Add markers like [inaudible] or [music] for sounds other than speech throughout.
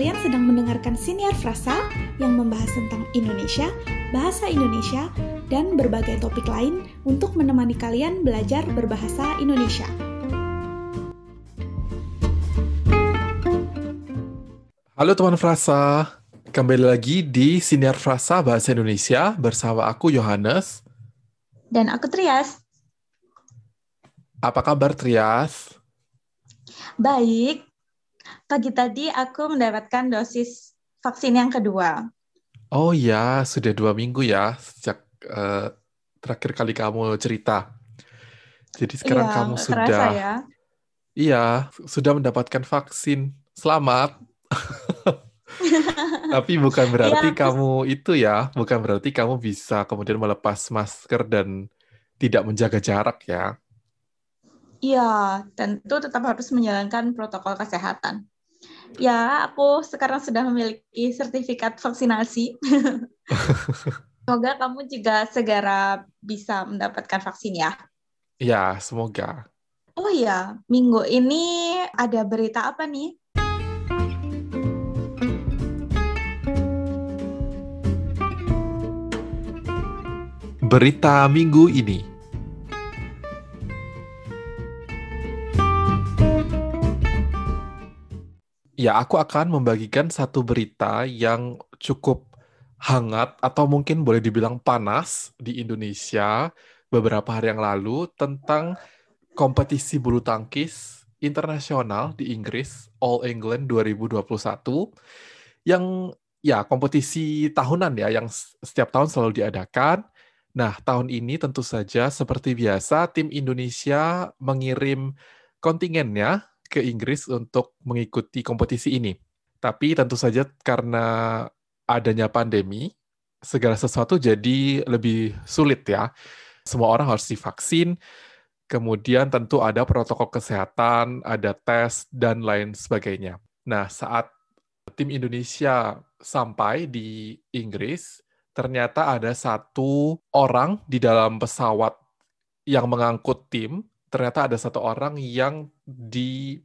Kalian sedang mendengarkan Siniar Frasa yang membahas tentang Indonesia, bahasa Indonesia, dan berbagai topik lain untuk menemani kalian belajar berbahasa Indonesia. Halo teman Frasa, kembali lagi di Siniar Frasa Bahasa Indonesia bersama aku Yohanes. Dan aku Trias. Apa kabar Trias? Baik, pagi tadi aku mendapatkan dosis vaksin yang kedua. Oh ya, sudah dua minggu ya sejak uh, terakhir kali kamu cerita. Jadi sekarang iya, kamu sudah, ya. iya, sudah mendapatkan vaksin. Selamat. [laughs] Tapi bukan berarti Iya. kamu itu ya, bukan berarti kamu bisa kemudian melepas masker dan tidak menjaga jarak ya. Iya, tentu tetap harus menjalankan protokol kesehatan. Ya, aku sekarang sudah memiliki sertifikat vaksinasi. [laughs] Semoga kamu juga segera bisa mendapatkan vaksin ya. Ya, semoga. Oh iya, minggu ini ada berita apa nih? Berita minggu ini. Ya, aku akan membagikan satu berita yang cukup hangat atau mungkin boleh dibilang panas di Indonesia beberapa hari yang lalu tentang kompetisi bulu tangkis internasional di Inggris All England 2021 yang ya kompetisi tahunan ya yang setiap tahun selalu diadakan. Nah, tahun ini tentu saja seperti biasa tim Indonesia mengirim kontingennya ke Inggris untuk mengikuti kompetisi ini. Tapi tentu saja karena adanya pandemi, segala sesuatu jadi lebih sulit ya. Semua orang harus divaksin, kemudian tentu ada protokol kesehatan, ada tes, dan lain sebagainya. Nah, saat tim Indonesia sampai di Inggris, ternyata ada satu orang di dalam pesawat yang mengangkut tim, ternyata ada satu orang yang di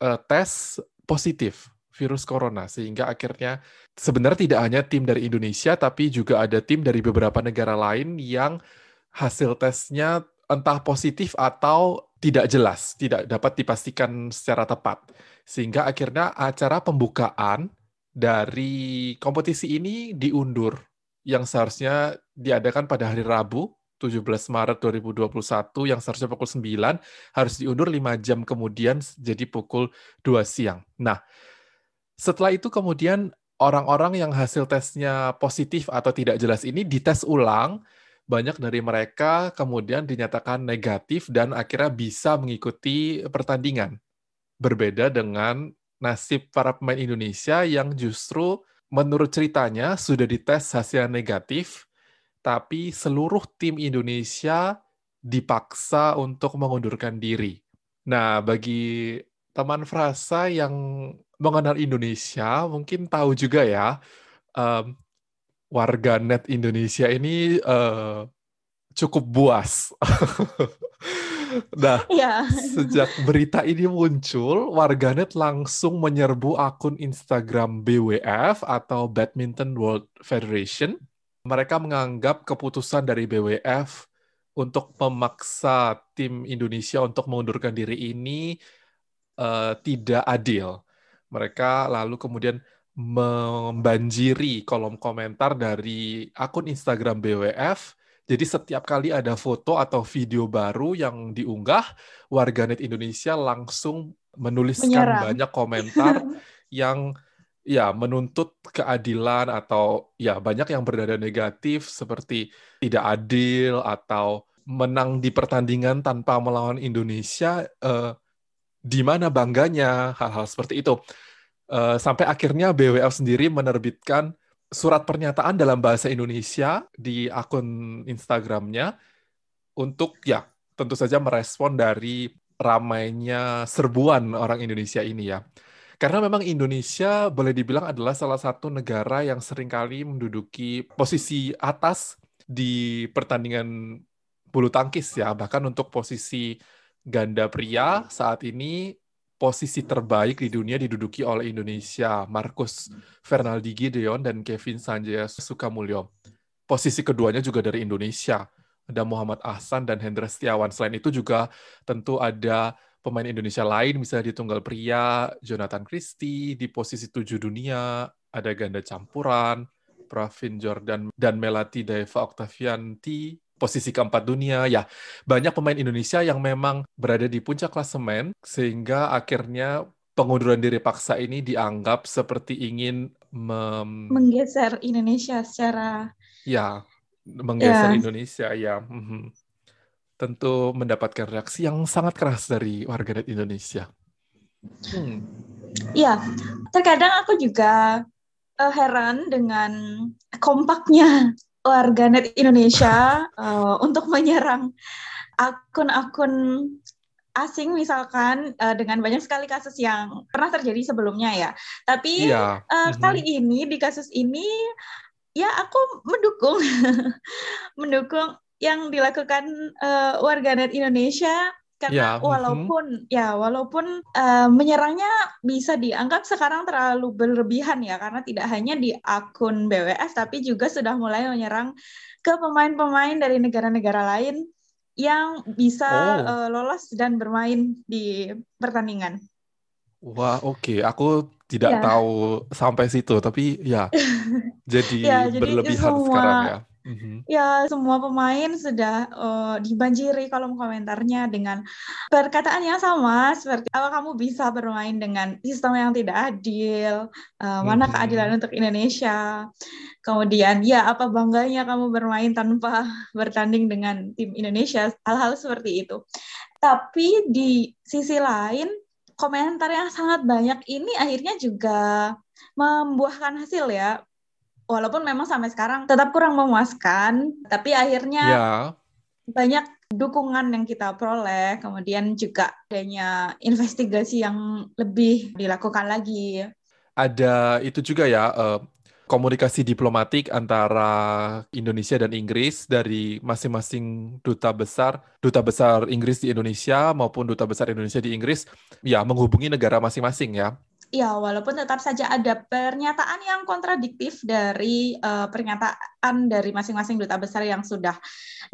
uh, tes positif virus corona sehingga akhirnya sebenarnya tidak hanya tim dari Indonesia tapi juga ada tim dari beberapa negara lain yang hasil tesnya entah positif atau tidak jelas, tidak dapat dipastikan secara tepat. Sehingga akhirnya acara pembukaan dari kompetisi ini diundur yang seharusnya diadakan pada hari Rabu 17 Maret 2021 yang seharusnya pukul 9 harus diundur 5 jam kemudian jadi pukul 2 siang. Nah, setelah itu kemudian orang-orang yang hasil tesnya positif atau tidak jelas ini dites ulang, banyak dari mereka kemudian dinyatakan negatif dan akhirnya bisa mengikuti pertandingan. Berbeda dengan nasib para pemain Indonesia yang justru menurut ceritanya sudah dites hasil negatif, tapi seluruh tim Indonesia dipaksa untuk mengundurkan diri. Nah, bagi teman frasa yang mengenal Indonesia, mungkin tahu juga ya, um, warga net Indonesia ini uh, cukup buas. [laughs] nah, Iya. sejak berita ini muncul, warganet langsung menyerbu akun Instagram BWF atau Badminton World Federation mereka menganggap keputusan dari BWF untuk memaksa tim Indonesia untuk mengundurkan diri ini uh, tidak adil. Mereka lalu kemudian membanjiri kolom komentar dari akun Instagram BWF. Jadi setiap kali ada foto atau video baru yang diunggah, warganet Indonesia langsung menuliskan Menyerang. banyak komentar [laughs] yang ya menuntut keadilan atau ya banyak yang bernada negatif seperti tidak adil atau menang di pertandingan tanpa melawan Indonesia eh, di mana bangganya hal-hal seperti itu Eh, sampai akhirnya BWF sendiri menerbitkan surat pernyataan dalam bahasa Indonesia di akun Instagramnya untuk ya tentu saja merespon dari ramainya serbuan orang Indonesia ini ya. Karena memang Indonesia boleh dibilang adalah salah satu negara yang sering kali menduduki posisi atas di pertandingan bulu tangkis ya. Bahkan untuk posisi ganda pria saat ini posisi terbaik di dunia diduduki oleh Indonesia, Marcus Fernaldi Gideon dan Kevin Sanjaya Sukamulyo. Posisi keduanya juga dari Indonesia. Ada Muhammad Ahsan dan Hendra Setiawan. Selain itu juga tentu ada pemain Indonesia lain, misalnya di tunggal pria, Jonathan Christie, di posisi tujuh dunia, ada ganda campuran, Pravin Jordan dan Melati Daeva Octavianti, posisi keempat dunia. Ya, banyak pemain Indonesia yang memang berada di puncak klasemen sehingga akhirnya pengunduran diri paksa ini dianggap seperti ingin mem... menggeser Indonesia secara ya menggeser ya. Indonesia ya. Mm-hmm. Tentu mendapatkan reaksi yang sangat keras dari warganet Indonesia. Hmm. Ya, terkadang aku juga uh, heran dengan kompaknya warganet Indonesia uh, [laughs] untuk menyerang akun-akun asing misalkan uh, dengan banyak sekali kasus yang pernah terjadi sebelumnya ya. Tapi iya. uh, mm-hmm. kali ini di kasus ini ya aku mendukung [laughs] mendukung yang dilakukan uh, warganet Indonesia karena ya. walaupun mm-hmm. ya walaupun uh, menyerangnya bisa dianggap sekarang terlalu berlebihan ya karena tidak hanya di akun BWF tapi juga sudah mulai menyerang ke pemain-pemain dari negara-negara lain yang bisa oh. uh, lolos dan bermain di pertandingan. Wah, oke. Okay. Aku tidak ya. tahu sampai situ, tapi ya [laughs] jadi ya, berlebihan semua, sekarang ya. Mm-hmm. Ya, semua pemain sudah uh, dibanjiri kolom komentarnya dengan perkataan yang sama seperti apa kamu bisa bermain dengan sistem yang tidak adil, uh, mana mm-hmm. keadilan untuk Indonesia. Kemudian, ya apa bangganya kamu bermain tanpa [laughs] bertanding dengan tim Indonesia, hal-hal seperti itu. Tapi di sisi lain, komentar yang sangat banyak ini akhirnya juga membuahkan hasil ya walaupun memang sampai sekarang tetap kurang memuaskan, tapi akhirnya ya. banyak dukungan yang kita peroleh, kemudian juga adanya investigasi yang lebih dilakukan lagi. Ada itu juga ya uh, komunikasi diplomatik antara Indonesia dan Inggris dari masing-masing duta besar, duta besar Inggris di Indonesia maupun duta besar Indonesia di Inggris, ya menghubungi negara masing-masing ya Ya, walaupun tetap saja ada pernyataan yang kontradiktif dari uh, pernyataan dari masing-masing duta besar yang sudah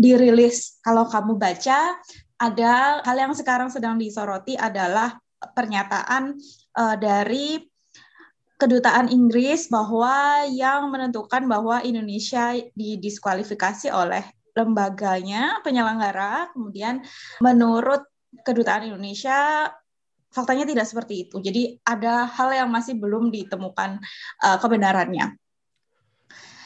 dirilis. Kalau kamu baca, ada hal yang sekarang sedang disoroti adalah pernyataan uh, dari kedutaan Inggris bahwa yang menentukan bahwa Indonesia didiskualifikasi oleh lembaganya penyelenggara. Kemudian menurut kedutaan Indonesia faktanya tidak seperti itu. Jadi ada hal yang masih belum ditemukan uh, kebenarannya.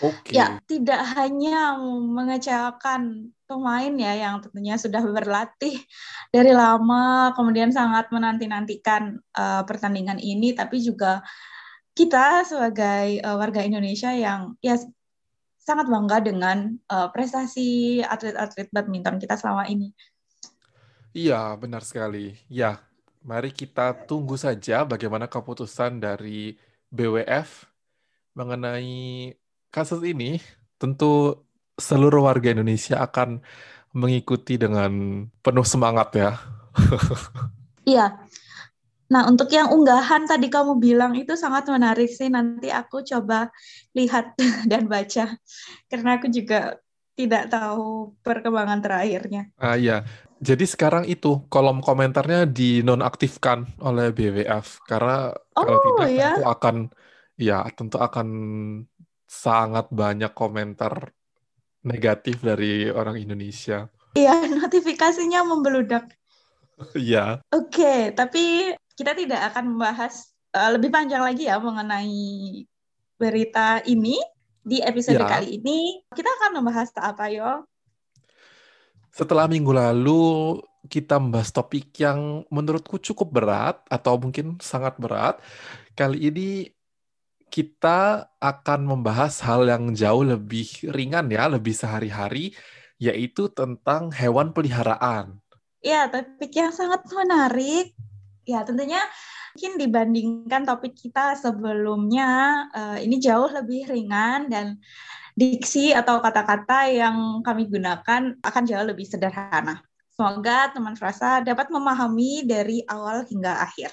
Okay. Ya, tidak hanya mengecewakan pemain ya yang tentunya sudah berlatih dari lama, kemudian sangat menanti-nantikan uh, pertandingan ini, tapi juga kita sebagai uh, warga Indonesia yang ya sangat bangga dengan uh, prestasi atlet-atlet badminton kita selama ini. Iya, benar sekali. Ya, Mari kita tunggu saja bagaimana keputusan dari BWF mengenai kasus ini. Tentu seluruh warga Indonesia akan mengikuti dengan penuh semangat ya. [laughs] Iya. Nah, untuk yang unggahan tadi kamu bilang itu sangat menarik sih. Nanti aku coba lihat [laughs] dan baca. Karena aku juga tidak tahu perkembangan terakhirnya. Ah iya, jadi sekarang itu kolom komentarnya dinonaktifkan oleh BWF karena oh, kalau tidak ya? tentu akan ya tentu akan sangat banyak komentar negatif dari orang Indonesia. Iya, [laughs] notifikasinya membeludak. Iya. Oke, okay, tapi kita tidak akan membahas uh, lebih panjang lagi ya mengenai berita ini di episode ya. kali ini. Kita akan membahas apa yo? Setelah minggu lalu kita membahas topik yang menurutku cukup berat atau mungkin sangat berat, kali ini kita akan membahas hal yang jauh lebih ringan ya, lebih sehari-hari, yaitu tentang hewan peliharaan. Ya, topik yang sangat menarik. Ya, tentunya mungkin dibandingkan topik kita sebelumnya, uh, ini jauh lebih ringan dan diksi atau kata-kata yang kami gunakan akan jauh lebih sederhana. Semoga teman frasa dapat memahami dari awal hingga akhir.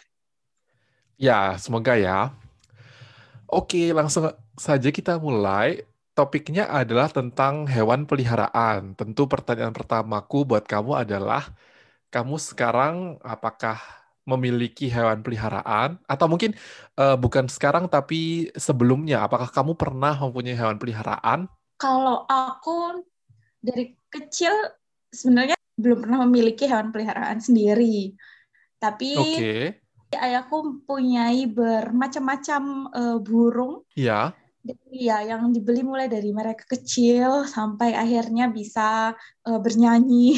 Ya, semoga ya. Oke, langsung saja kita mulai. Topiknya adalah tentang hewan peliharaan. Tentu pertanyaan pertamaku buat kamu adalah, kamu sekarang apakah memiliki hewan peliharaan? Atau mungkin uh, bukan sekarang tapi sebelumnya, apakah kamu pernah mempunyai hewan peliharaan? Kalau aku dari kecil sebenarnya belum pernah memiliki hewan peliharaan sendiri. Tapi okay. ayahku mempunyai bermacam-macam uh, burung. Iya. Iya, yang dibeli mulai dari mereka kecil sampai akhirnya bisa uh, bernyanyi.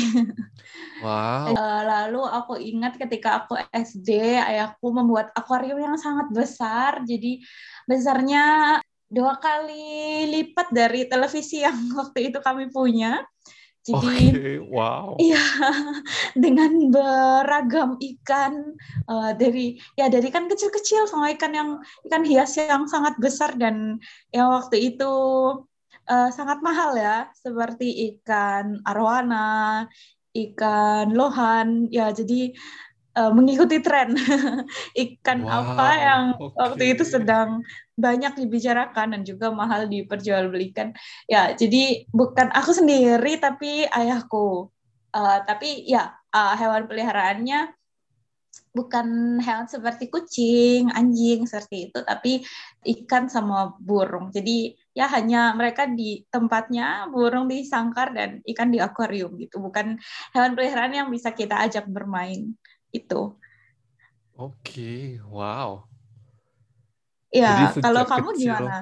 Wow. uh, lalu aku ingat ketika aku SD, ayahku membuat akuarium yang sangat besar. Jadi besarnya dua kali lipat dari televisi yang [laughs] waktu itu kami punya. Jadi, okay, wow. Iya, [laughs] dengan beragam ikan uh, dari ya dari ikan kecil-kecil sama ikan yang ikan hias yang sangat besar dan yang waktu itu uh, sangat mahal ya, seperti ikan arwana, ikan lohan, ya jadi uh, mengikuti tren [laughs] ikan wow, apa yang okay. waktu itu sedang banyak dibicarakan dan juga mahal diperjualbelikan. Ya, jadi bukan aku sendiri tapi ayahku. Uh, tapi ya uh, hewan peliharaannya bukan hewan seperti kucing, anjing seperti itu, tapi ikan sama burung. Jadi ya hanya mereka di tempatnya, burung di sangkar dan ikan di akuarium gitu. Bukan hewan peliharaan yang bisa kita ajak bermain itu. Oke, wow. Ya, kalau kamu kecil, gimana?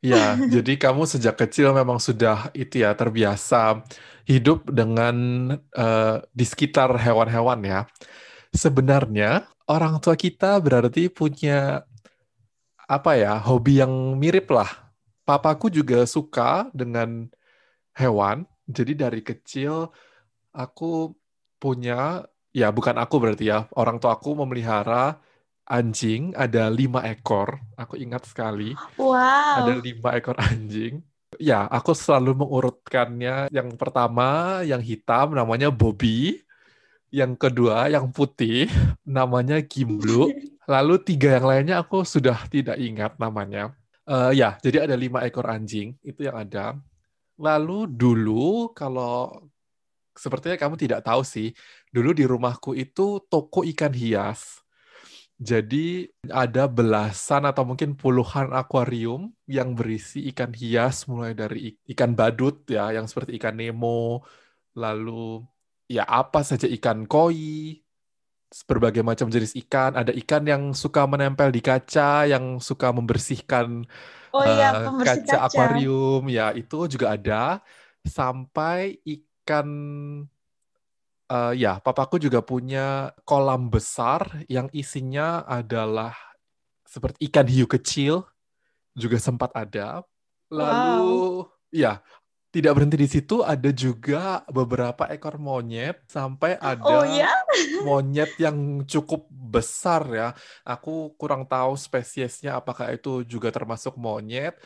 Ya, [laughs] jadi kamu sejak kecil memang sudah itu ya terbiasa hidup dengan uh, di sekitar hewan-hewan ya. Sebenarnya orang tua kita berarti punya apa ya hobi yang mirip lah. Papaku juga suka dengan hewan, jadi dari kecil aku punya ya bukan aku berarti ya. Orang tua aku memelihara anjing ada lima ekor. Aku ingat sekali. Wow. Ada lima ekor anjing. Ya aku selalu mengurutkannya. Yang pertama yang hitam namanya Bobby. Yang kedua yang putih namanya Gimblu [laughs] lalu tiga yang lainnya aku sudah tidak ingat namanya. Uh, ya jadi ada lima ekor anjing. Itu yang ada. Lalu dulu kalau sepertinya kamu tidak tahu sih, dulu di rumahku itu toko ikan hias. Jadi ada belasan atau mungkin puluhan akuarium yang berisi ikan hias mulai dari ikan badut ya yang seperti ikan Nemo, lalu ya apa saja ikan koi, berbagai macam jenis ikan, ada ikan yang suka menempel di kaca, yang suka membersihkan oh, iya, uh, kaca, kaca. akuarium, ya itu juga ada. Sampai ikan ikan uh, ya, papaku juga punya kolam besar yang isinya adalah seperti ikan hiu kecil juga sempat ada. Lalu wow. ya, tidak berhenti di situ, ada juga beberapa ekor monyet sampai ada oh, ya? monyet yang cukup besar ya. Aku kurang tahu spesiesnya apakah itu juga termasuk monyet,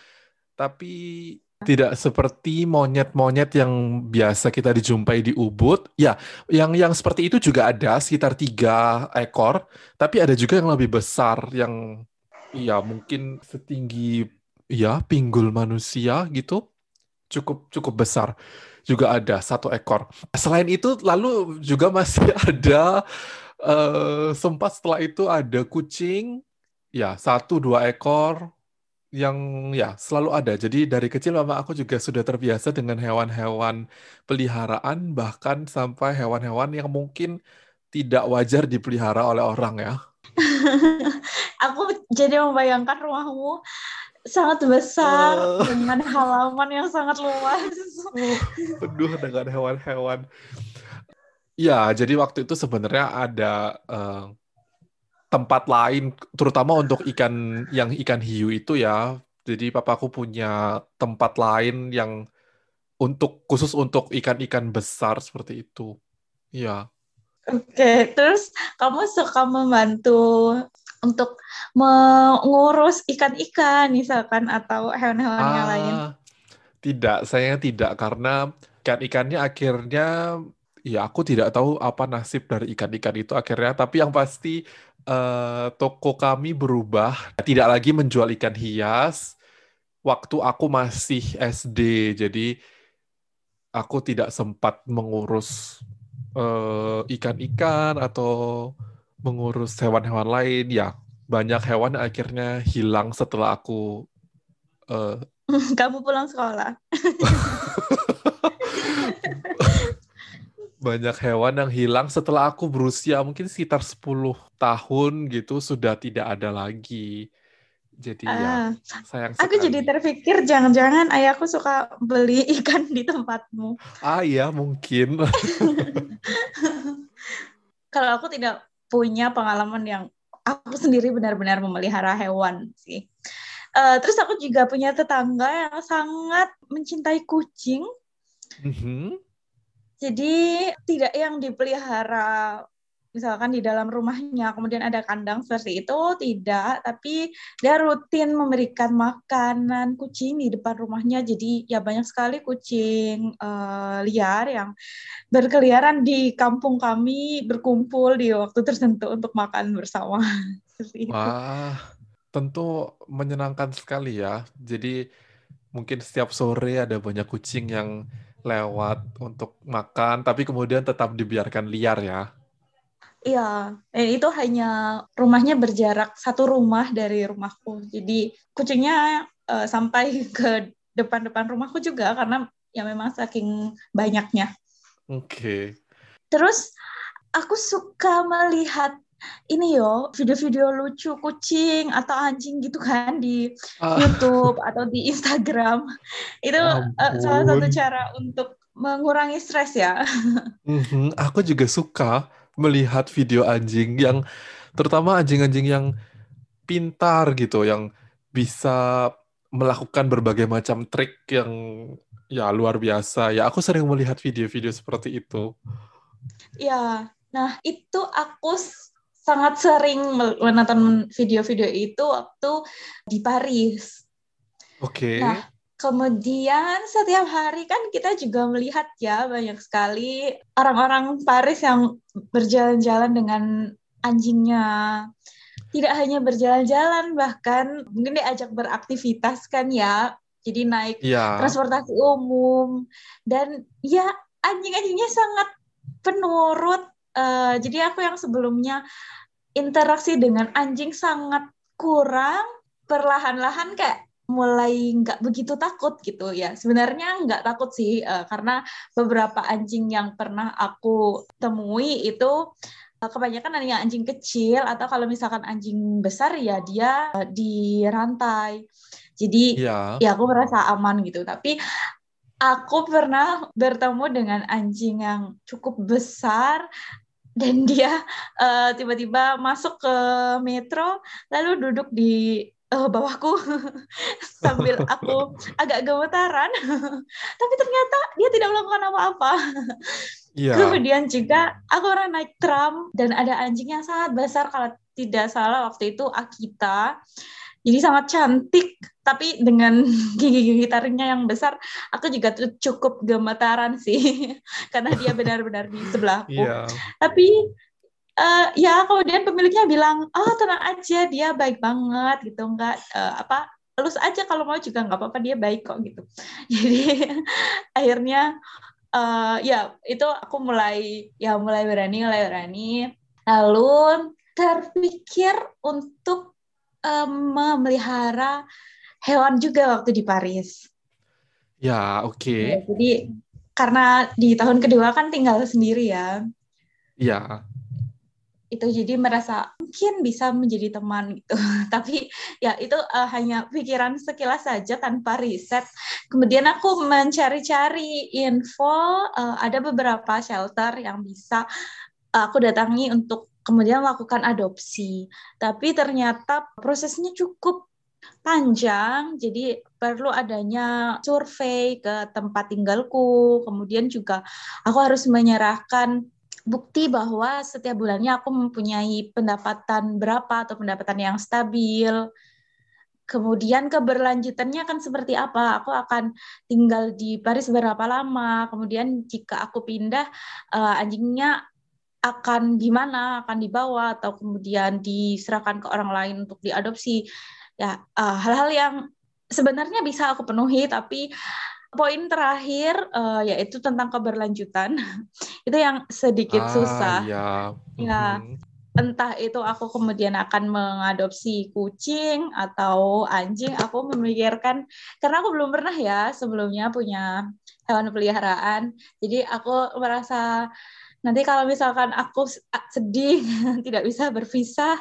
tapi tidak seperti monyet-monyet yang biasa kita dijumpai di Ubud. Ya, yang yang seperti itu juga ada sekitar tiga ekor, tapi ada juga yang lebih besar yang ya mungkin setinggi ya pinggul manusia gitu. Cukup cukup besar. Juga ada satu ekor. Selain itu lalu juga masih [laughs] ada uh, sempat setelah itu ada kucing ya satu dua ekor yang ya selalu ada. Jadi dari kecil mama aku juga sudah terbiasa dengan hewan-hewan peliharaan bahkan sampai hewan-hewan yang mungkin tidak wajar dipelihara oleh orang ya. [laughs] aku jadi membayangkan rumahmu sangat besar uh, dengan halaman yang sangat luas. Uh, penuh dengan hewan-hewan. Ya, jadi waktu itu sebenarnya ada uh, tempat lain, terutama untuk ikan yang ikan hiu itu ya. Jadi papaku punya tempat lain yang untuk khusus untuk ikan-ikan besar seperti itu. Ya. Oke, terus kamu suka membantu untuk mengurus ikan-ikan misalkan atau hewan-hewan ah, yang lain? Tidak, saya tidak karena ikan-ikannya akhirnya ya aku tidak tahu apa nasib dari ikan-ikan itu akhirnya, tapi yang pasti uh, toko kami berubah, tidak lagi menjual ikan hias. Waktu aku masih SD, jadi aku tidak sempat mengurus uh, ikan-ikan atau mengurus hewan-hewan lain. Ya, banyak hewan akhirnya hilang setelah aku. Uh, [laughs] Kamu pulang sekolah. [laughs] banyak hewan yang hilang setelah aku berusia mungkin sekitar 10 tahun gitu sudah tidak ada lagi. Jadi uh, ya ah, sayang sekali. Aku jadi terpikir jangan-jangan ayahku suka beli [laughs] ikan di tempatmu. Ah iya mungkin. [laughs] Kalau aku tidak punya pengalaman yang aku sendiri benar-benar memelihara hewan sih. Uh, terus aku juga punya tetangga yang sangat mencintai kucing. Mm -hmm jadi tidak yang dipelihara misalkan di dalam rumahnya kemudian ada kandang seperti itu tidak. Tapi dia rutin memberikan makanan kucing di depan rumahnya. Jadi ya banyak sekali kucing uh, liar yang berkeliaran di kampung kami berkumpul di waktu tertentu untuk makan bersama. [laughs] Wah tentu menyenangkan sekali ya. Jadi mungkin setiap sore ada banyak kucing yang lewat untuk makan, tapi kemudian tetap dibiarkan liar ya. Iya, eh, itu hanya rumahnya berjarak satu rumah dari rumahku. Jadi kucingnya uh, sampai [laughs] ke depan-depan rumahku juga karena ya memang saking banyaknya. Oke. Okay. Terus aku suka melihat ini yo video-video lucu kucing atau anjing gitu kan di uh. YouTube atau di Instagram itu uh, salah satu cara untuk mengurangi stres ya. Mm-hmm. [laughs] Aku juga suka melihat video anjing yang terutama anjing-anjing yang pintar gitu yang bisa melakukan berbagai macam trik yang ya luar biasa ya aku sering melihat video-video seperti itu. Ya, nah itu aku sangat sering menonton video-video itu waktu di Paris. Oke. Okay. Nah, kemudian setiap hari kan kita juga melihat ya banyak sekali orang-orang Paris yang berjalan-jalan dengan anjingnya. Tidak hanya berjalan-jalan, bahkan mungkin diajak beraktivitas kan ya. Jadi naik yeah. transportasi umum dan ya anjing-anjingnya sangat penurut Uh, jadi aku yang sebelumnya interaksi dengan anjing sangat kurang, perlahan-lahan kayak mulai nggak begitu takut gitu ya. Sebenarnya nggak takut sih uh, karena beberapa anjing yang pernah aku temui itu uh, kebanyakan hanya anjing kecil atau kalau misalkan anjing besar ya dia uh, di rantai. Jadi ya. ya aku merasa aman gitu. Tapi aku pernah bertemu dengan anjing yang cukup besar dan dia uh, tiba-tiba masuk ke metro lalu duduk di uh, bawahku. [laughs] Sambil aku agak gemetaran. [laughs] Tapi ternyata dia tidak melakukan apa-apa. Yeah. kemudian juga aku orang naik tram dan ada anjing yang sangat besar. Kalau tidak salah waktu itu Akita jadi sangat cantik tapi dengan [laughs] gigi-gigi taringnya yang besar aku juga cukup gemetaran sih. [laughs] Karena dia benar-benar di sebelahku yeah. tapi uh, ya kemudian pemiliknya bilang oh tenang aja dia baik banget gitu enggak uh, apa lulus aja kalau mau juga nggak apa-apa dia baik kok gitu. [laughs] Jadi akhirnya uh, ya itu aku mulai ya mulai berani mulai berani. Lalu terpikir untuk um, memelihara hewan juga waktu di Paris. Ya, oke. Okay. Ya, jadi karena di tahun kedua kan tinggal sendiri ya. Iya. Itu jadi merasa mungkin bisa menjadi teman gitu. [laughs] Tapi ya itu uh, hanya pikiran sekilas saja tanpa riset. Kemudian aku mencari-cari info, uh, ada beberapa shelter yang bisa aku datangi untuk kemudian melakukan adopsi. Tapi ternyata prosesnya cukup panjang, jadi perlu adanya survei ke tempat tinggalku, kemudian juga aku harus menyerahkan bukti bahwa setiap bulannya aku mempunyai pendapatan berapa atau pendapatan yang stabil. Kemudian keberlanjutannya akan seperti apa? Aku akan tinggal di Paris berapa lama? Kemudian jika aku pindah, uh, anjingnya akan gimana, akan dibawa atau kemudian diserahkan ke orang lain untuk diadopsi. Ya, uh, hal-hal yang sebenarnya bisa aku penuhi, tapi poin terakhir uh, yaitu tentang keberlanjutan [laughs] itu yang sedikit ah, susah. Ya. ya. Mm-hmm entah itu aku kemudian akan mengadopsi kucing atau anjing, aku memikirkan karena aku belum pernah ya sebelumnya punya hewan peliharaan. Jadi aku merasa nanti kalau misalkan aku sedih [laughs] tidak bisa berpisah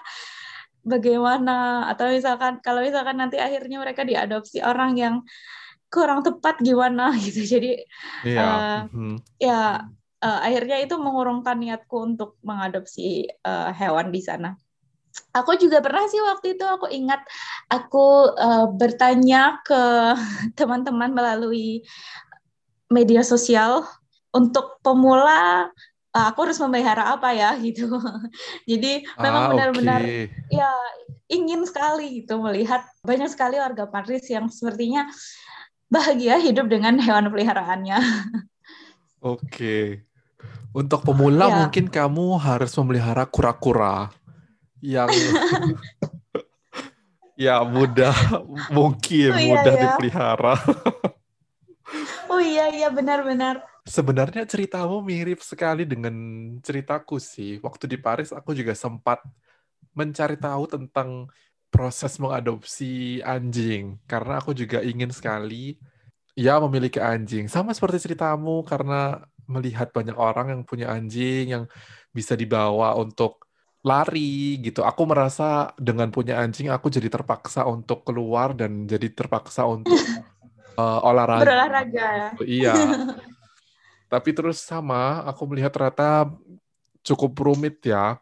bagaimana atau misalkan kalau misalkan nanti akhirnya mereka diadopsi orang yang kurang tepat gimana [laughs] gitu. Jadi yeah. uh, mm -hmm. ya uh, akhirnya itu mengurungkan niatku untuk mengadopsi uh, hewan di sana. Aku juga pernah sih waktu itu aku ingat aku uh, bertanya ke [laughs] teman-teman melalui media sosial untuk pemula aku harus memelihara apa ya [laughs] gitu. Jadi memang ah, benar-benar okay. ya ingin sekali gitu melihat banyak sekali warga Paris yang sepertinya bahagia hidup dengan hewan peliharaannya. [laughs] Oke. Okay. Untuk pemula ya. mungkin kamu harus memelihara kura-kura yang [laughs] ya mudah mungkin oh, iya, mudah iya. dipelihara. oh iya iya benar-benar. Sebenarnya ceritamu mirip sekali dengan ceritaku sih. Waktu di Paris aku juga sempat mencari tahu tentang proses mengadopsi anjing karena aku juga ingin sekali ya memiliki anjing. Sama seperti ceritamu karena melihat banyak orang yang punya anjing yang bisa dibawa untuk lari gitu. Aku merasa dengan punya anjing aku jadi terpaksa untuk keluar dan jadi terpaksa untuk uh, [laughs] olahraga. Berolahraga. Iya. [laughs] Tapi terus sama, aku melihat ternyata cukup rumit ya.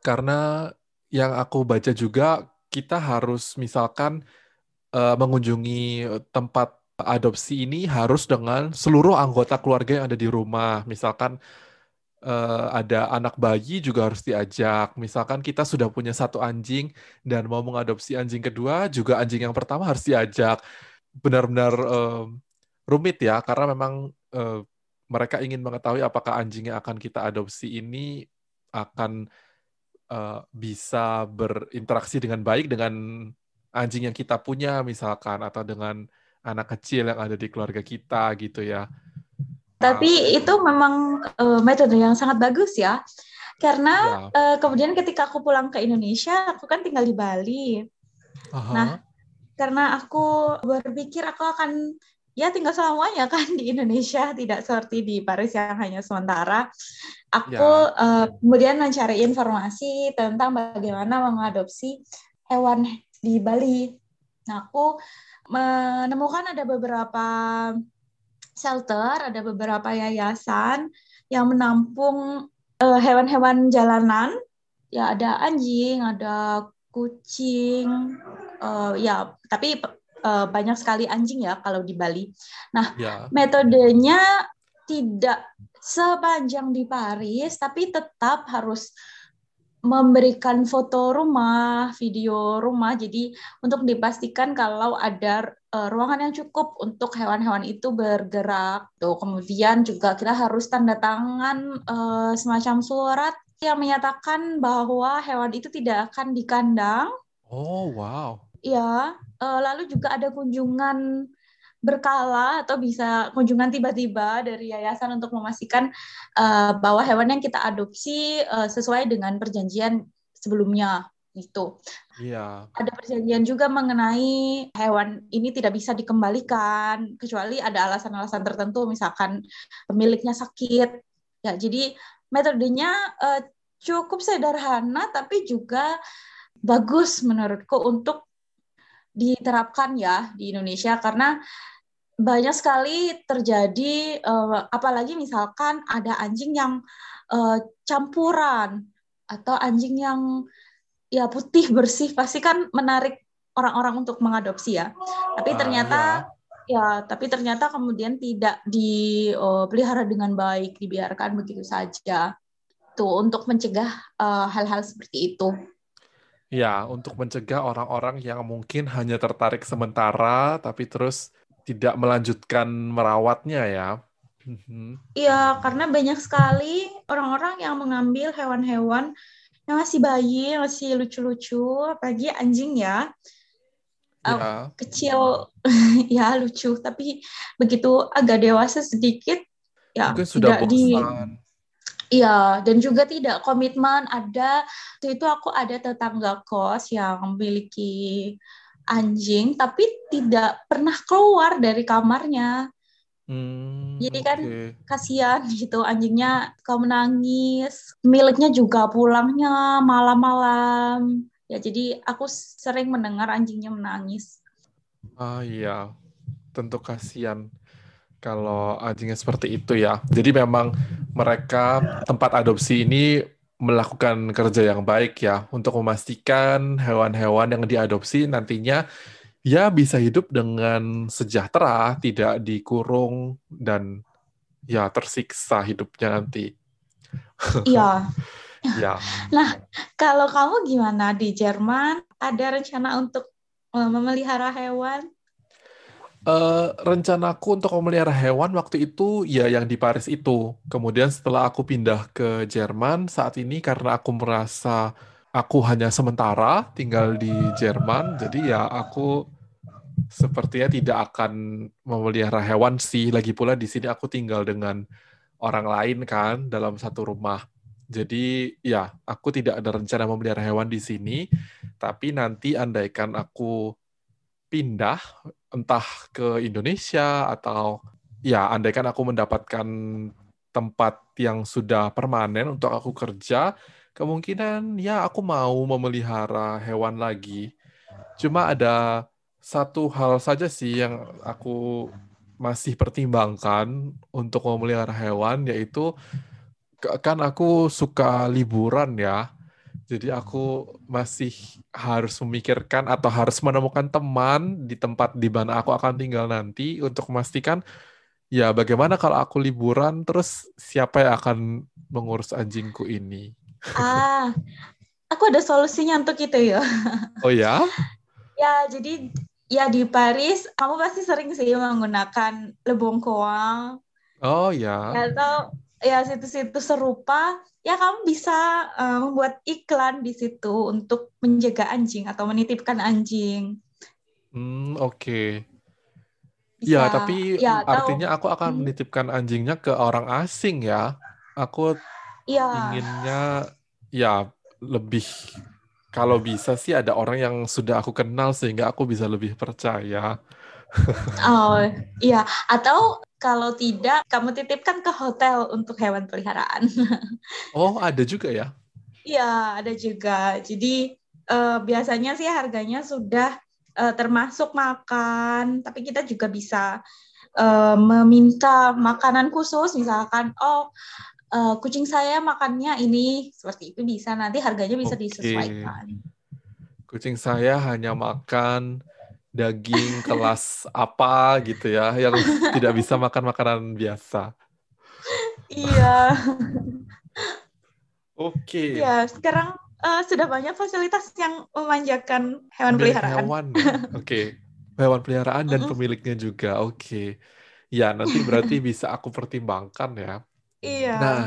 Karena yang aku baca juga kita harus misalkan uh, mengunjungi tempat adopsi ini harus dengan seluruh anggota keluarga yang ada di rumah. Misalkan uh, ada anak bayi juga harus diajak. Misalkan kita sudah punya satu anjing dan mau mengadopsi anjing kedua, juga anjing yang pertama harus diajak. Benar-benar uh, rumit ya, karena memang uh, mereka ingin mengetahui apakah anjing yang akan kita adopsi ini akan uh, bisa berinteraksi dengan baik dengan anjing yang kita punya, misalkan, atau dengan anak kecil yang ada di keluarga kita gitu ya. Tapi itu memang uh, metode yang sangat bagus ya. Karena ya. Uh, kemudian ketika aku pulang ke Indonesia, aku kan tinggal di Bali. Aha. Nah, karena aku berpikir aku akan ya tinggal selamanya kan di Indonesia, tidak seperti di Paris yang hanya sementara. Aku ya. uh, kemudian mencari informasi tentang bagaimana mengadopsi hewan di Bali. Nah, aku menemukan ada beberapa shelter, ada beberapa yayasan yang menampung eh, hewan-hewan jalanan. Ya ada anjing, ada kucing, uh, ya tapi uh, banyak sekali anjing ya kalau di Bali. Nah ya. metodenya tidak sepanjang di Paris, tapi tetap harus memberikan foto rumah, video rumah, jadi untuk dipastikan kalau ada uh, ruangan yang cukup untuk hewan-hewan itu bergerak. Tuh, kemudian juga kita harus tanda tangan uh, semacam surat yang menyatakan bahwa hewan itu tidak akan dikandang. Oh wow. Ya, lalu juga ada kunjungan berkala atau bisa kunjungan tiba-tiba dari yayasan untuk memastikan uh, bahwa hewan yang kita adopsi uh, sesuai dengan perjanjian sebelumnya itu. Iya. Ada perjanjian juga mengenai hewan ini tidak bisa dikembalikan kecuali ada alasan-alasan tertentu misalkan pemiliknya sakit. Ya, jadi metodenya uh, cukup sederhana tapi juga bagus menurutku untuk diterapkan ya di Indonesia karena banyak sekali terjadi uh, apalagi misalkan ada anjing yang uh, campuran atau anjing yang ya putih [laughs] bersih pasti kan menarik orang-orang untuk mengadopsi ya. Tapi ah, ternyata uh, ya. ya tapi ternyata kemudian tidak dipelihara dengan baik, dibiarkan begitu saja. Tuh untuk mencegah hal-hal uh, seperti itu. Ya, untuk mencegah orang-orang yang mungkin hanya tertarik sementara, tapi terus tidak melanjutkan merawatnya ya. Mhm. Iya, karena banyak sekali orang-orang yang mengambil hewan-hewan yang masih bayi, yang masih lucu-lucu, apalagi anjing ya. Ya. Uh, kecil, [laughs] ya lucu, tapi begitu agak dewasa sedikit, ya Mungkin sudah tidak bosan. di Iya, dan juga tidak komitmen. Ada waktu itu aku ada tetangga kos yang memiliki anjing, tapi tidak pernah keluar dari kamarnya. Hmm, Jadi kan okay. kasihan gitu anjingnya kau menangis, miliknya juga pulangnya malam-malam. Ya jadi aku sering mendengar anjingnya menangis. Ah iya, tentu kasihan kalau anjingnya seperti itu ya. Jadi memang mereka tempat adopsi ini melakukan kerja yang baik ya untuk memastikan hewan-hewan yang diadopsi nantinya ya bisa hidup dengan sejahtera, tidak dikurung dan ya tersiksa hidupnya nanti. [laughs] Iya. ya. Nah, kalau kamu gimana di Jerman? Ada rencana untuk eh, memelihara hewan? Uh, rencanaku untuk memelihara hewan waktu itu ya yang di Paris itu. Kemudian setelah aku pindah ke Jerman saat ini karena aku merasa aku hanya sementara tinggal di Jerman, jadi ya aku sepertinya tidak akan memelihara hewan sih. Lagi pula di sini aku tinggal dengan orang lain kan dalam satu rumah. Jadi ya aku tidak ada rencana memelihara hewan di sini, tapi nanti andaikan aku pindah entah ke Indonesia atau ya andaikan aku mendapatkan tempat yang sudah permanen untuk aku kerja, kemungkinan ya aku mau memelihara hewan lagi. Cuma ada satu hal saja sih yang aku masih pertimbangkan untuk memelihara hewan yaitu kan aku suka liburan ya. Jadi aku masih harus memikirkan atau harus menemukan teman di tempat di mana aku akan tinggal nanti untuk memastikan ya bagaimana kalau aku liburan terus siapa yang akan mengurus anjingku ini. Ah, aku ada solusinya untuk itu ya. [laughs] Oh ya? ya, jadi ya di Paris kamu pasti sering sih menggunakan lebong koang. Oh ya. Atau ya situs-situs serupa ya kamu bisa uh, membuat iklan di situ untuk menjaga anjing atau menitipkan anjing. Hmm, oke. Okay. Ya, tapi ya, artinya aku akan hmm. menitipkan anjingnya ke orang asing ya. Aku ya. inginnya ya lebih kalau bisa sih ada orang yang sudah aku kenal sehingga aku bisa lebih percaya. [laughs] oh, iya. Atau kalau tidak, kamu titipkan ke hotel untuk hewan peliharaan. [laughs] oh, ada juga ya? Iya, ada juga. Jadi uh, biasanya sih harganya sudah uh, termasuk makan, tapi kita juga bisa uh, meminta makanan khusus, misalkan, oh uh, kucing saya makannya ini, seperti itu bisa. Nanti harganya bisa okay. disesuaikan. Kucing saya hanya makan daging kelas apa gitu ya yang tidak bisa makan makanan biasa. Iya. Oke. Okay. Iya, sekarang uh, sudah banyak fasilitas yang memanjakan hewan Pemilik peliharaan. Hewan. Ya? Oke. Okay. Hewan peliharaan dan pemiliknya juga. Oke. Okay. Ya, nanti berarti [laughs] bisa aku pertimbangkan ya. Iya. Nah,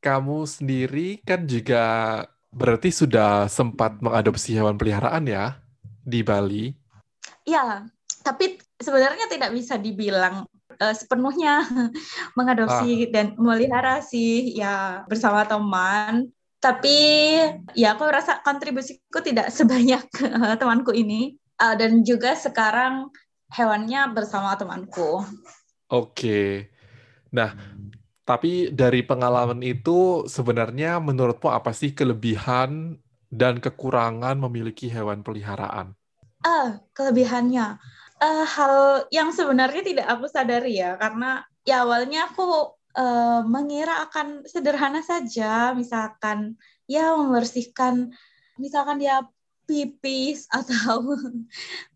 kamu sendiri kan juga berarti sudah sempat mengadopsi hewan peliharaan ya di Bali. Iya, tapi sebenarnya tidak bisa dibilang uh, sepenuhnya [laughs] mengadopsi ah. dan memelihara sih ya bersama teman. Tapi ya aku rasa kontribusiku tidak [laughs] sebanyak uh, temanku ini uh, dan juga sekarang hewannya bersama temanku. Oke. Nah, tapi dari pengalaman itu sebenarnya menurutmu apa sih kelebihan dan kekurangan memiliki hewan peliharaan? Ah, kelebihannya. Uh, hal yang sebenarnya tidak aku sadari ya, karena ya awalnya aku uh, mengira akan sederhana saja, misalkan ya membersihkan, misalkan dia pipis [laughs] atau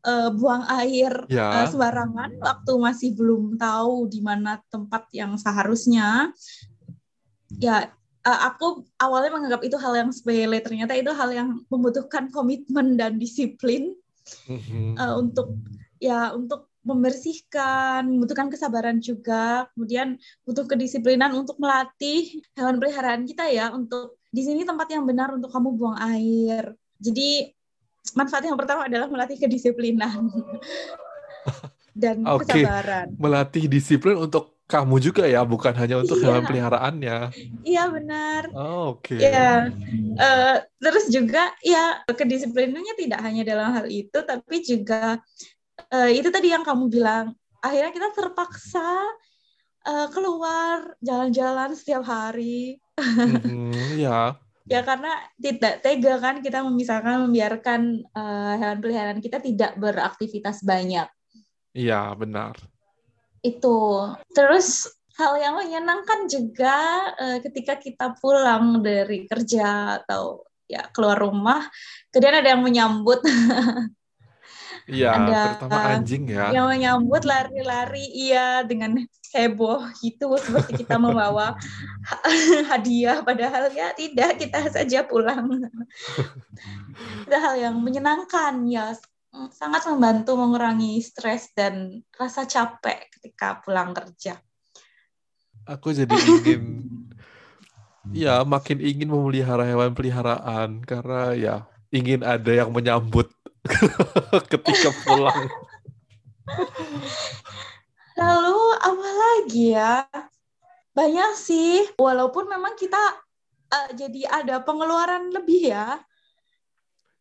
uh, buang air ya. uh, sembarangan waktu masih belum tahu di mana tempat yang seharusnya. Ya, uh, aku awalnya menganggap itu hal yang sepele, ternyata itu hal yang membutuhkan komitmen dan disiplin uh, untuk ya untuk membersihkan, membutuhkan kesabaran juga, kemudian butuh kedisiplinan untuk melatih hewan peliharaan kita ya untuk di sini tempat yang benar untuk kamu buang air. Jadi manfaat yang pertama adalah melatih kedisiplinan [laughs] dan okay. kesabaran. Melatih disiplin untuk kamu juga ya, bukan hanya untuk iya. hewan peliharaannya. Iya benar. Oh, Oke. Okay. Ya, uh, terus juga ya kedisiplinannya tidak hanya dalam hal itu, tapi juga uh, itu tadi yang kamu bilang. Akhirnya kita terpaksa uh, keluar jalan-jalan setiap hari. mm-hmm, ya. [laughs] Ya karena tidak tega kan kita memisahkan membiarkan uh, hewan peliharaan kita tidak beraktivitas banyak. Iya benar. Itu. Terus hal yang menyenangkan juga uh, ketika kita pulang dari kerja atau ya keluar rumah kemudian ada yang menyambut. [laughs] Iya, terutama anjing ya. Yang menyambut lari-lari, iya dengan heboh gitu seperti kita membawa [laughs] hadiah. Padahal ya tidak kita saja pulang. [laughs] Itu hal yang menyenangkan ya sangat membantu mengurangi stres dan rasa capek ketika pulang kerja. Aku jadi ingin [laughs] ya makin ingin memelihara hewan peliharaan karena ya ingin ada yang menyambut [laughs] ketika pulang. [laughs] Lalu apa lagi ya? Banyak sih, walaupun memang kita uh, jadi ada pengeluaran lebih ya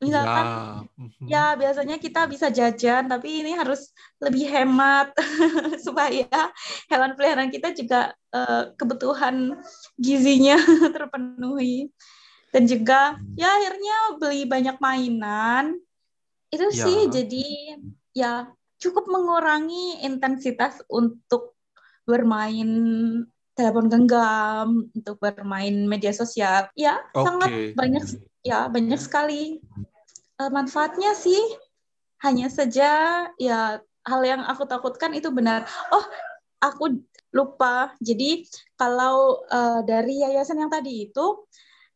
misalkan ya. Mhm. ya biasanya kita bisa jajan tapi ini harus lebih hemat [laughs] supaya hewan peliharaan kita juga uh, kebutuhan gizinya [laughs] terpenuhi dan juga ya akhirnya beli banyak mainan itu ya. sih jadi ya cukup mengurangi intensitas untuk bermain telepon genggam untuk bermain media sosial ya okay. sangat banyak ya banyak sekali uh, manfaatnya sih hanya saja ya hal yang aku takutkan itu benar. Oh, aku lupa. Jadi kalau uh, dari yayasan yang tadi itu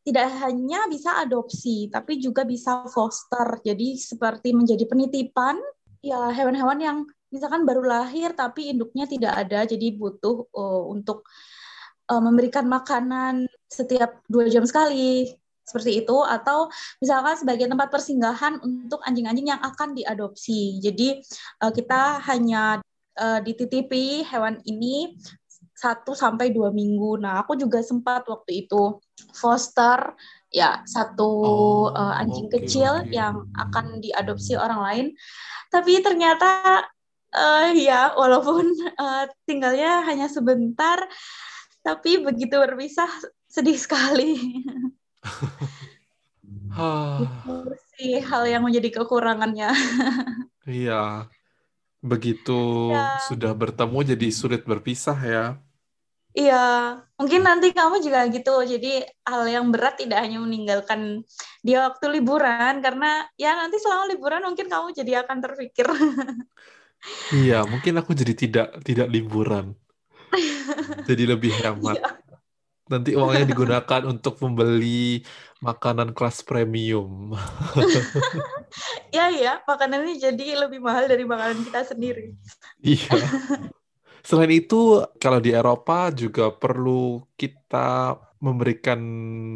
tidak hanya bisa adopsi, tapi juga bisa foster. Jadi seperti menjadi penitipan ya hewan-hewan yang misalkan baru lahir tapi induknya tidak ada, jadi butuh uh, untuk uh, memberikan makanan setiap dua jam sekali seperti itu atau misalkan sebagai tempat persinggahan untuk anjing-anjing yang akan diadopsi. Jadi uh, kita hanya uh, dititipi hewan ini satu sampai dua minggu. Nah, aku juga sempat waktu itu foster ya satu oh, uh, anjing okay, kecil okay. yang akan diadopsi orang lain. Tapi ternyata uh, ya walaupun uh, tinggalnya hanya sebentar, tapi begitu berpisah sedih sekali. [laughs] [laughs] itu sih hal yang menjadi kekurangannya. [laughs] iya. Begitu ya. sudah bertemu jadi sulit berpisah ya. Iya, mungkin nanti kamu juga gitu. Jadi hal yang berat tidak hanya meninggalkan dia waktu liburan, karena ya nanti selama liburan mungkin kamu jadi akan terpikir. iya, mungkin aku jadi tidak tidak liburan, [laughs] jadi lebih hemat. Iya nanti uangnya digunakan [laughs] untuk membeli makanan kelas premium. ya ya, makanan ini jadi lebih mahal dari makanan kita sendiri. [laughs] iya. Selain itu, kalau di Eropa juga perlu kita memberikan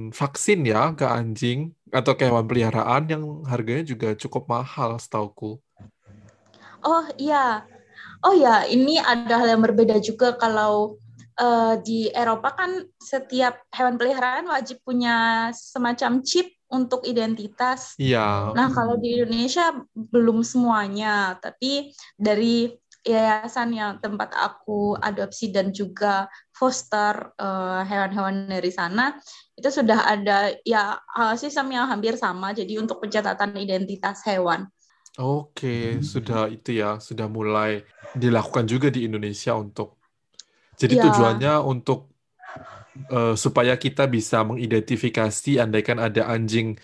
vaksin ya ke anjing atau ke hewan peliharaan yang harganya juga cukup mahal setauku. Oh iya. Oh ya, ini ada hal yang berbeda juga kalau uh, di Eropa kan setiap hewan peliharaan wajib punya semacam chip untuk identitas. Iya. Nah, kalau di Indonesia belum semuanya, tapi dari yayasan yang tempat aku adopsi dan juga foster eh, hewan-hewan dari sana itu sudah ada ya sistem yang hampir sama jadi untuk pencatatan identitas hewan. Oke, sudah itu ya, sudah mulai dilakukan juga di Indonesia untuk jadi ya. tujuannya untuk uh, supaya kita bisa mengidentifikasi andaikan ada anjing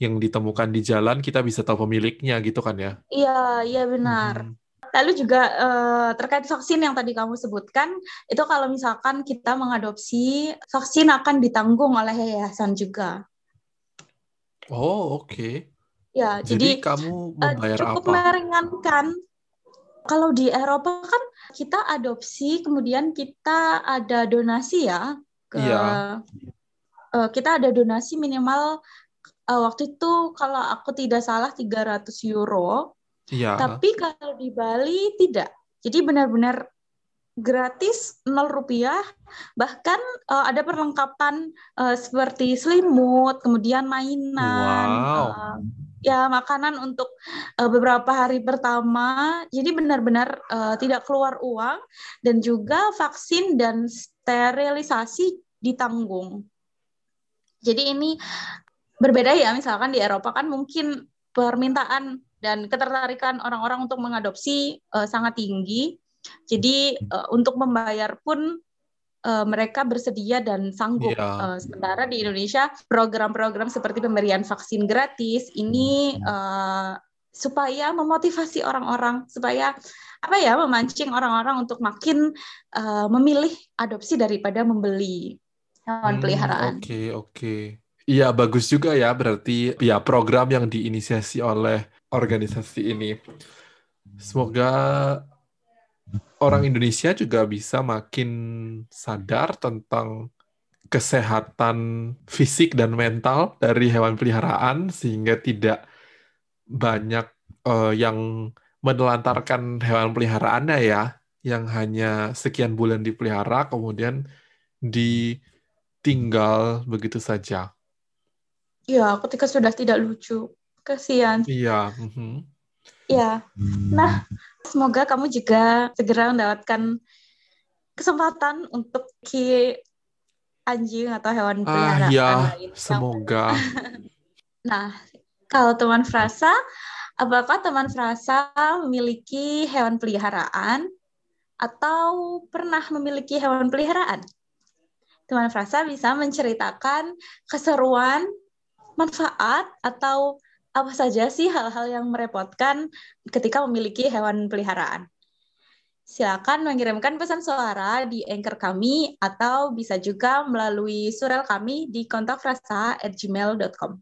yang ditemukan di jalan, kita bisa tahu pemiliknya gitu kan ya? Iya, iya benar. Hmm. Lalu juga uh, terkait vaksin yang tadi kamu sebutkan, itu kalau misalkan kita mengadopsi, vaksin akan ditanggung oleh yayasan juga. Oh, oke. Okay. Ya, jadi, jadi kamu membayar uh, cukup apa? meringankan Kalau di Eropa kan kita adopsi, kemudian kita ada donasi ya ke Iya. uh, kita ada donasi minimal uh, waktu itu kalau aku tidak salah 300 euro. Iya. Tapi kalau di Bali tidak. Jadi benar-benar gratis nol rupiah bahkan uh, ada perlengkapan uh, seperti selimut kemudian mainan Wow. uh, ya makanan untuk uh, beberapa hari pertama. Jadi benar-benar uh, tidak keluar uang dan juga vaksin dan sterilisasi ditanggung. Jadi ini berbeda ya misalkan di Eropa kan mungkin permintaan dan ketertarikan orang-orang untuk mengadopsi uh, sangat tinggi. Jadi uh, untuk membayar pun uh, mereka bersedia dan sanggup. Iya. Uh, sementara di Indonesia program-program seperti pemberian vaksin gratis ini uh, supaya memotivasi orang-orang supaya apa ya memancing orang-orang untuk makin uh, memilih adopsi daripada membeli hewan Hmm, peliharaan. Oke, oke. Iya, bagus juga ya berarti ya program yang diinisiasi oleh organisasi ini. Semoga orang Indonesia juga bisa makin sadar tentang kesehatan fisik dan mental dari hewan peliharaan sehingga tidak banyak eh, yang menelantarkan hewan peliharaannya ya, yang hanya sekian bulan dipelihara kemudian ditinggal begitu saja. Ya, ketika sudah tidak lucu, kasihan. Iya, mhm. Ya, nah semoga kamu juga segera mendapatkan kesempatan untuk ki anjing atau hewan Ah, peliharaan ya, lain. semoga. [laughs] Nah, kalau teman frasa, apakah teman frasa memiliki hewan peliharaan atau pernah memiliki hewan peliharaan? Teman frasa bisa menceritakan keseruan, manfaat, atau apa saja sih hal-hal yang merepotkan ketika memiliki hewan peliharaan. Silakan mengirimkan pesan suara di anchor kami atau bisa juga melalui surel kami di kontakfrasa@gmail.com.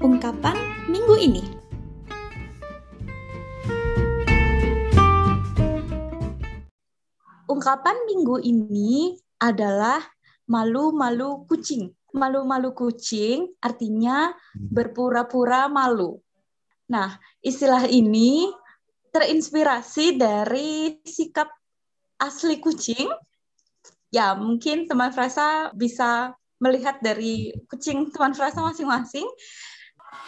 Ungkapan minggu ini. Ungkapan minggu ini adalah malu-malu kucing. Malu-malu kucing artinya berpura-pura malu. Nah, istilah ini terinspirasi dari sikap asli kucing. Ya, mungkin teman frasa bisa melihat dari kucing teman frasa masing-masing.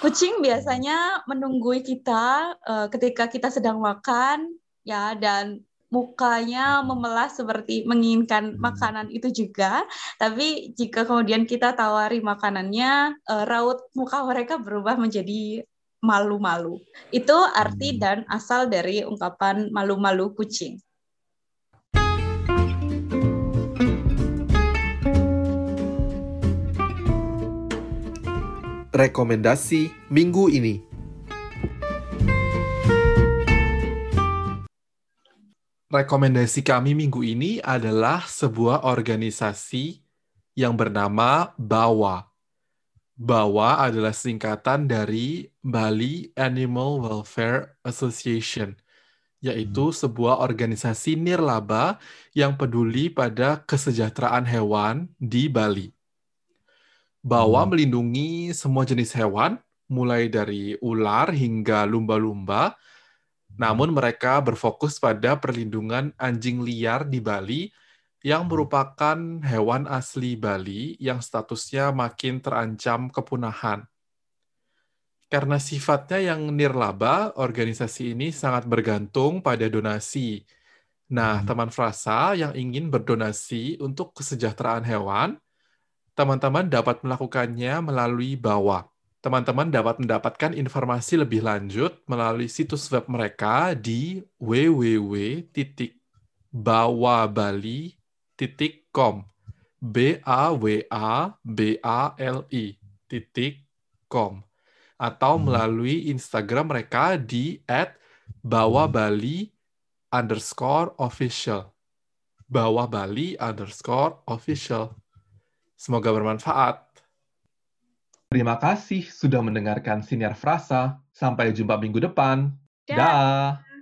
Kucing biasanya menunggui kita uh, ketika kita sedang makan, ya, dan mukanya memelas seperti menginginkan makanan itu juga. Tapi jika kemudian kita tawari makanannya, uh, raut muka mereka berubah menjadi malu-malu. Itu arti dan asal dari ungkapan malu-malu kucing. Rekomendasi minggu ini. Rekomendasi kami minggu ini adalah sebuah organisasi yang bernama BAWA. BAWA adalah singkatan dari Bali Animal Welfare Association, yaitu sebuah organisasi nirlaba yang peduli pada kesejahteraan hewan di Bali. BAWA melindungi semua jenis hewan, mulai dari ular hingga lumba-lumba, namun mereka berfokus pada perlindungan anjing liar di Bali yang merupakan hewan asli Bali yang statusnya makin terancam kepunahan. Karena sifatnya yang nirlaba, organisasi ini sangat bergantung pada donasi. Nah, teman frasa yang ingin berdonasi untuk kesejahteraan hewan, teman-teman dapat melakukannya melalui BAWA. Teman-teman dapat mendapatkan informasi lebih lanjut melalui situs web mereka di www.bawabali.com b a w a b a l i titik com atau melalui Instagram mereka di @bawabali underscore official bawah Bali underscore official. Semoga bermanfaat. Terima kasih sudah mendengarkan Siniar Frasa. Sampai jumpa minggu depan. Dah. Dah.